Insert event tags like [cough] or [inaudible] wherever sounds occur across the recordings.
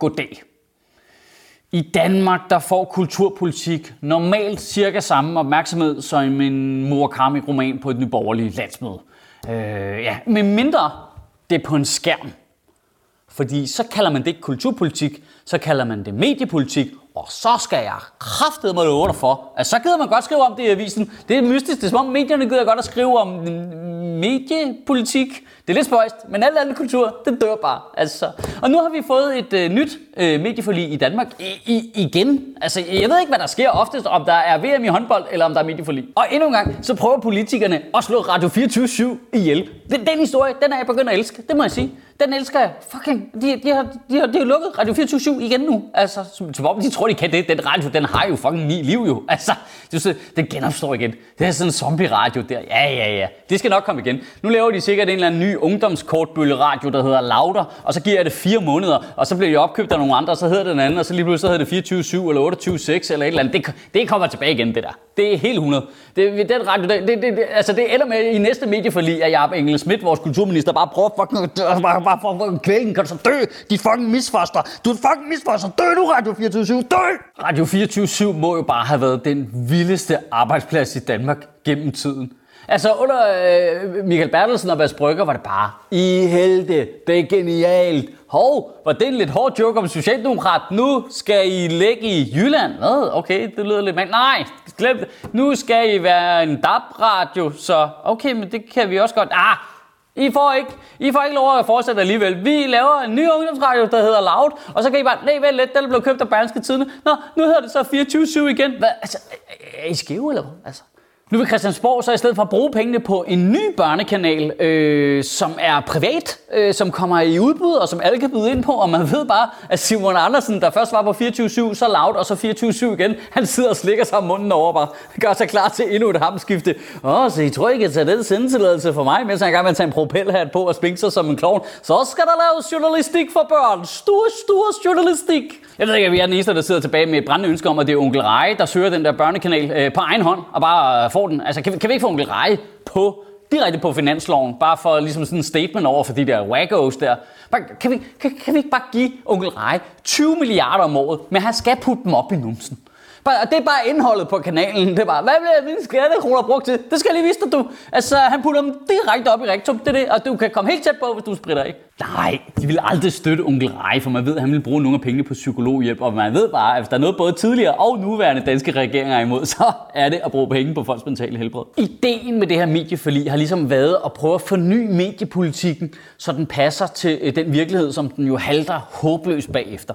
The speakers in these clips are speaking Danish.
goddag. I Danmark der får kulturpolitik normalt cirka samme opmærksomhed som en Murakami-roman på et nyborgerligt landsmøde. Øh, ja, med mindre det er på en skærm. Fordi så kalder man det ikke kulturpolitik, så kalder man det mediepolitik, og så skal jeg kraftedeme mig love dig for, at så gider man godt skrive om det i avisen. Det er mystisk, det er som om medierne gider godt at skrive om mediepolitik. Det er lidt spøjst, men alt andet kultur, den dør bare. Altså. Og nu har vi fået et øh, nyt øh, medieforlig i Danmark I, i, igen. Altså, jeg ved ikke, hvad der sker oftest, om der er VM i håndbold, eller om der er medieforlig. Og endnu en gang, så prøver politikerne at slå Radio 24-7 ihjel. Den, den historie, den er jeg begyndt at elske, det må jeg sige. Den elsker jeg. Fucking, de, de, har, de, har, de har lukket Radio 24 igen nu. Altså, som, som om de tror, de kan det. Den radio, den har jo fucking ni liv jo. Altså, det er, den genopstår igen. Det er sådan en zombie-radio der. Ja, ja, ja. Det skal nok komme igen. Nu laver de sikkert en eller anden ny ungdomskortbølle-radio, der hedder Louder. og så giver jeg det fire måneder, og så bliver jeg opkøbt af nogle andre, og så hedder det den anden, og så lige pludselig så hedder det 24-7 eller 28-6 eller et eller andet. Det, det kommer tilbage igen, det der. Det er helt 100. Det, den radio, det, det, det, altså det ender med i næste medieforlig, at Jacob Engel Schmidt, vores kulturminister, bare prøver fucking, bare, bare for fucking kvælen, kan du så dø, de fucking misfoster. Du er fucking misfoster, dø du Radio 24 dø! Radio 24 må jo bare have været den vildeste arbejdsplads i Danmark gennem tiden. Altså under øh, Michael Bertelsen og Mads Brygger var det bare, I helte, det er genialt. Hov, var det en lidt hård joke om Socialdemokrat? Nu skal I ligge i Jylland. Hvad? Okay, det lyder lidt mand. Nej, glem det. Nu skal I være en DAB-radio, så okay, men det kan vi også godt. Ah, i får ikke, I får ikke lov at fortsætte alligevel. Vi laver en ny ungdomsradio, der hedder Loud, og så kan I bare, nej, vel lidt, den blev købt af Berlingske Tidene. Nå, nu hedder det så 24-7 igen. Hvad, altså, er I skæve eller hvad? Altså. Nu vil Christiansborg så i stedet for at bruge pengene på en ny børnekanal, øh, som er privat, øh, som kommer i udbud, og som alle kan byde ind på, og man ved bare, at Simon Andersen, der først var på 24-7, så loud, og så 24-7 igen, han sidder og slikker sig om munden over bare, gør sig klar til endnu et hamskifte. Åh, så I tror, I kan tage den sendetilladelse for mig, mens han er i gang med at tage en propelhat på og spinke sig som en klovn. Så skal der laves journalistik for børn. Stor, stor journalistik. Jeg ved ikke, at vi er den eneste, der sidder tilbage med et brændende ønske om, at det er onkel Rej, der søger den der børnekanal øh, på egen hånd, og bare øh, får den. Altså, kan vi, kan vi ikke få onkel Rej på direkte på finansloven, bare for ligesom sådan en statement over for de der wackos der. Bare, kan, vi, kan, kan vi ikke bare give onkel Rej 20 milliarder om året, men han skal putte dem op i numsen? Bare, det er bare indholdet på kanalen. Det er bare, hvad bliver mine skattekroner brugt til? Det skal jeg lige vise dig, du. Altså, han putter dem direkte op i rektum. Det er det, og du kan komme helt tæt på, hvis du spritter ikke. Nej, de vil aldrig støtte onkel Rej, for man ved, at han vil bruge nogle af pengene på psykologhjælp. Og man ved bare, at hvis der er noget både tidligere og nuværende danske regeringer er imod, [laughs] så er det at bruge penge på folks mentale helbred. Ideen med det her medieforlig har ligesom været at prøve at forny mediepolitikken, så den passer til øh, den virkelighed, som den jo halter håbløst bagefter.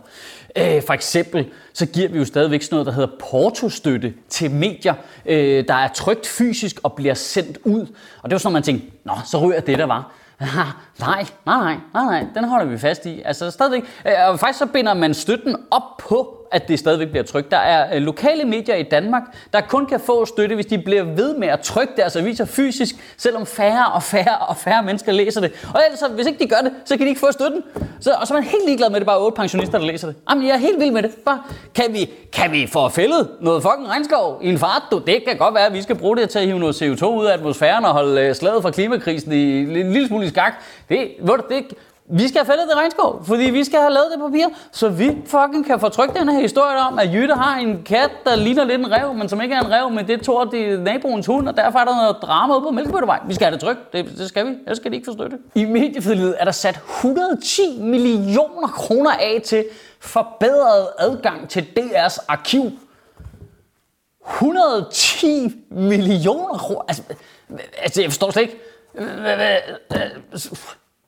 Øh, for eksempel, så giver vi jo stadigvæk sådan noget, der hedder portostøtte til medier, øh, der er trygt fysisk og bliver sendt ud. Og det er sådan, man tænker, nå, så ryger det, der var. [laughs] nej, nej, nej, nej, nej, den holder vi fast i. Altså stadigvæk, øh, og faktisk så binder man støtten op på at det stadigvæk bliver trykt. Der er øh, lokale medier i Danmark, der kun kan få støtte, hvis de bliver ved med at trykke deres aviser fysisk, selvom færre og færre og færre mennesker læser det. Og ellers, hvis ikke de gør det, så kan de ikke få støtten. Så, og så er man helt ligeglad med, at det er bare otte pensionister, der læser det. Jamen, jeg er helt vild med det. Bare, kan, vi, kan vi få fældet noget fucking regnskov i en fart? Du, det kan godt være, at vi skal bruge det til at hive noget CO2 ud af atmosfæren og holde øh, slaget fra klimakrisen i en lille smule i skak. Det, det, det, vi skal have fældet det regnskov, fordi vi skal have lavet det papir, så vi fucking kan få trykt den her historie om, at Jytte har en kat, der ligner lidt en rev, men som ikke er en rev, men det tror det er naboens hund, og derfor er der noget drama ude på Mælkebøttevej. Vi skal have det trykt, det, det skal vi, ellers skal de ikke få støtte. I mediefrihed er der sat 110 millioner kroner af til forbedret adgang til DR's arkiv. 110 millioner kroner? Altså, altså jeg forstår slet ikke.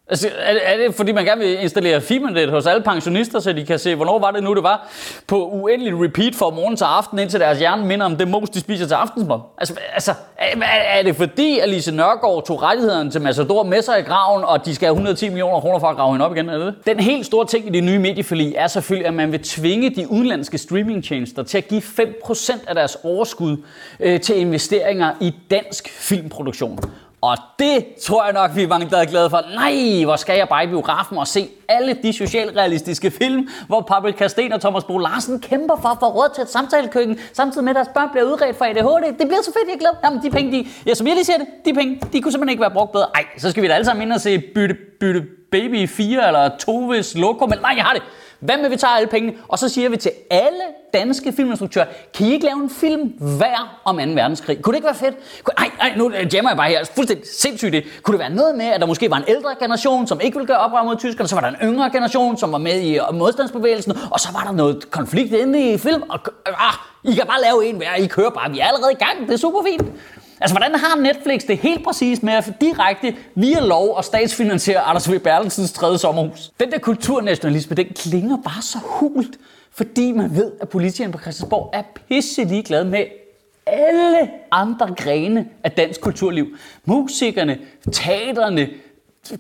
Altså, er, det, er det fordi, man gerne vil installere Fibernet hos alle pensionister, så de kan se, hvornår var det nu, det var på uendelig repeat fra morgen til aften, indtil deres hjerne minder om det mos, de spiser til aftensmad? Altså, altså er, er, det fordi, at Lise Nørgaard tog rettighederne til Massador med sig i graven, og de skal have 110 millioner kroner for at grave hende op igen? Er det? Den helt store ting i det nye medieforlig er selvfølgelig, at man vil tvinge de udenlandske streamingtjenester til at give 5% af deres overskud øh, til investeringer i dansk filmproduktion. Og det tror jeg nok, vi er mange, der er glade for. Nej, hvor skal jeg bare i biografen og se alle de socialrealistiske film, hvor Paprika Sten og Thomas Bo Larsen kæmper for at få råd til et samtalekøkken, samtidig med at deres børn bliver udredt for ADHD. Det bliver så fedt, jeg glæder. Jamen, de penge, de, ja, som jeg lige siger det, de penge, de kunne simpelthen ikke være brugt bedre. Ej, så skal vi da alle sammen ind og se Bytte, bytte Baby 4 eller Toves Loco, men nej, jeg har det. Hvad med, at vi tager alle pengene, og så siger vi til alle danske filminstruktører, kan I ikke lave en film hver om 2. verdenskrig? Kunne det ikke være fedt? Nej, nej, nu øh, jammer jeg bare her. Fuldstændig sindssygt det. Kunne det være noget med, at der måske var en ældre generation, som ikke ville gøre oprør mod tyskerne, så var der en yngre generation, som var med i øh, modstandsbevægelsen, og så var der noget konflikt inde i film, og øh, ah, I kan bare lave en hver, I kører bare, vi er allerede i gang, det er super fint. Altså, hvordan har Netflix det helt præcist med at direkte via lov og statsfinansiere Anders V. Bertelsens tredje sommerhus? Den der kulturnationalisme, den klinger bare så hult, fordi man ved, at politikerne på Christiansborg er pisse ligeglade med alle andre grene af dansk kulturliv. Musikerne, teaterne,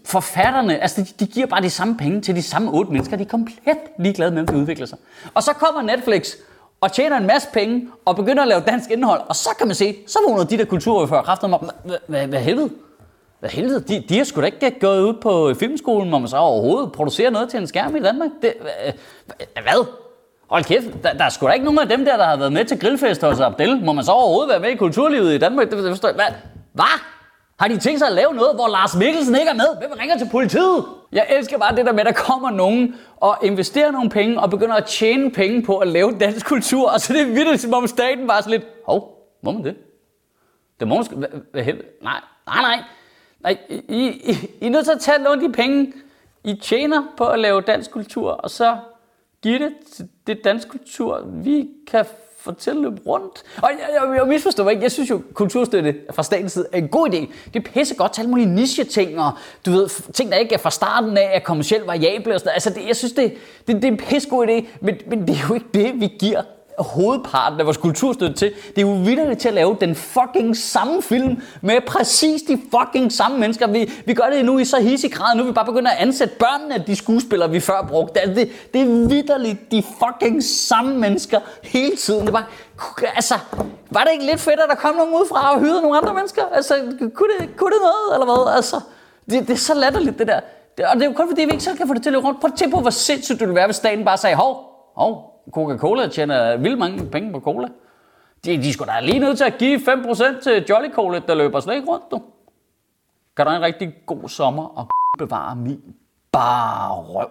forfatterne, altså de, de giver bare de samme penge til de samme otte mennesker. De er komplet ligeglade med, om de udvikler sig. Og så kommer Netflix og tjener en masse penge og begynder at lave dansk indhold, og så kan man se, så vågner de der kulturordfører kraften op. Hvad helvede? Hvad helvede? De, de har sgu da ikke gået ud på filmskolen, hvor man så overhovedet producerer noget til en skærm i Danmark. Det, hvad? Hold kæft, der, der er sgu da ikke nogen af dem der, der har været med til grillfest hos Abdel. Må man så overhovedet være med i kulturlivet i Danmark? Det, det forstår jeg. Hvad? Hvad? Har de tænkt sig at lave noget, hvor Lars Mikkelsen ikke er med? Hvem ringer til politiet? Jeg elsker bare det der med, at der kommer nogen og investerer nogle penge og begynder at tjene penge på at lave dansk kultur. Og så det er vildt, som om staten bare så lidt, hov, må man det? Det må man sgu, hvad. Nej, nej, nej. nej I, I, I er nødt til at tage nogle af de penge, I tjener på at lave dansk kultur, og så give det til det dansk kultur, vi kan fortælle dem rundt. Og jeg, jeg, jeg misforstår mig ikke. Jeg synes jo, kulturstøtte fra statens side er en god idé. Det er pisse godt til alle mulige niche-ting, og du ved, ting, der ikke er fra starten af, er kommersielt variable og sådan Altså, det, jeg synes, det, det, det er en pisse god idé, men, men det er jo ikke det, vi giver hovedparten af vores kulturstøtte til. Det er jo vildt til at lave den fucking samme film med præcis de fucking samme mennesker. Vi, vi gør det nu i så hissig grad. Nu er vi bare begyndt at ansætte børnene af de skuespillere, vi før brugte. Det, det, det er vidderligt de fucking samme mennesker hele tiden. Det var, altså, var det ikke lidt fedt, at der kom nogen udefra og hyrede nogle andre mennesker? Altså, kunne det, kunne det noget, eller hvad? Altså, det, det er så latterligt, det der. Og det er jo kun fordi, vi ikke selv kan få det til at løbe rundt. Prøv at tænke på, hvor sindssygt det ville være, hvis staten bare sagde, hov, hov, Coca-Cola tjener vildt mange penge på cola. De, de skulle da lige nødt til at give 5% til Jolly Cola, der løber slet ikke rundt, du. Kan du en rigtig god sommer og bevare min bare røv.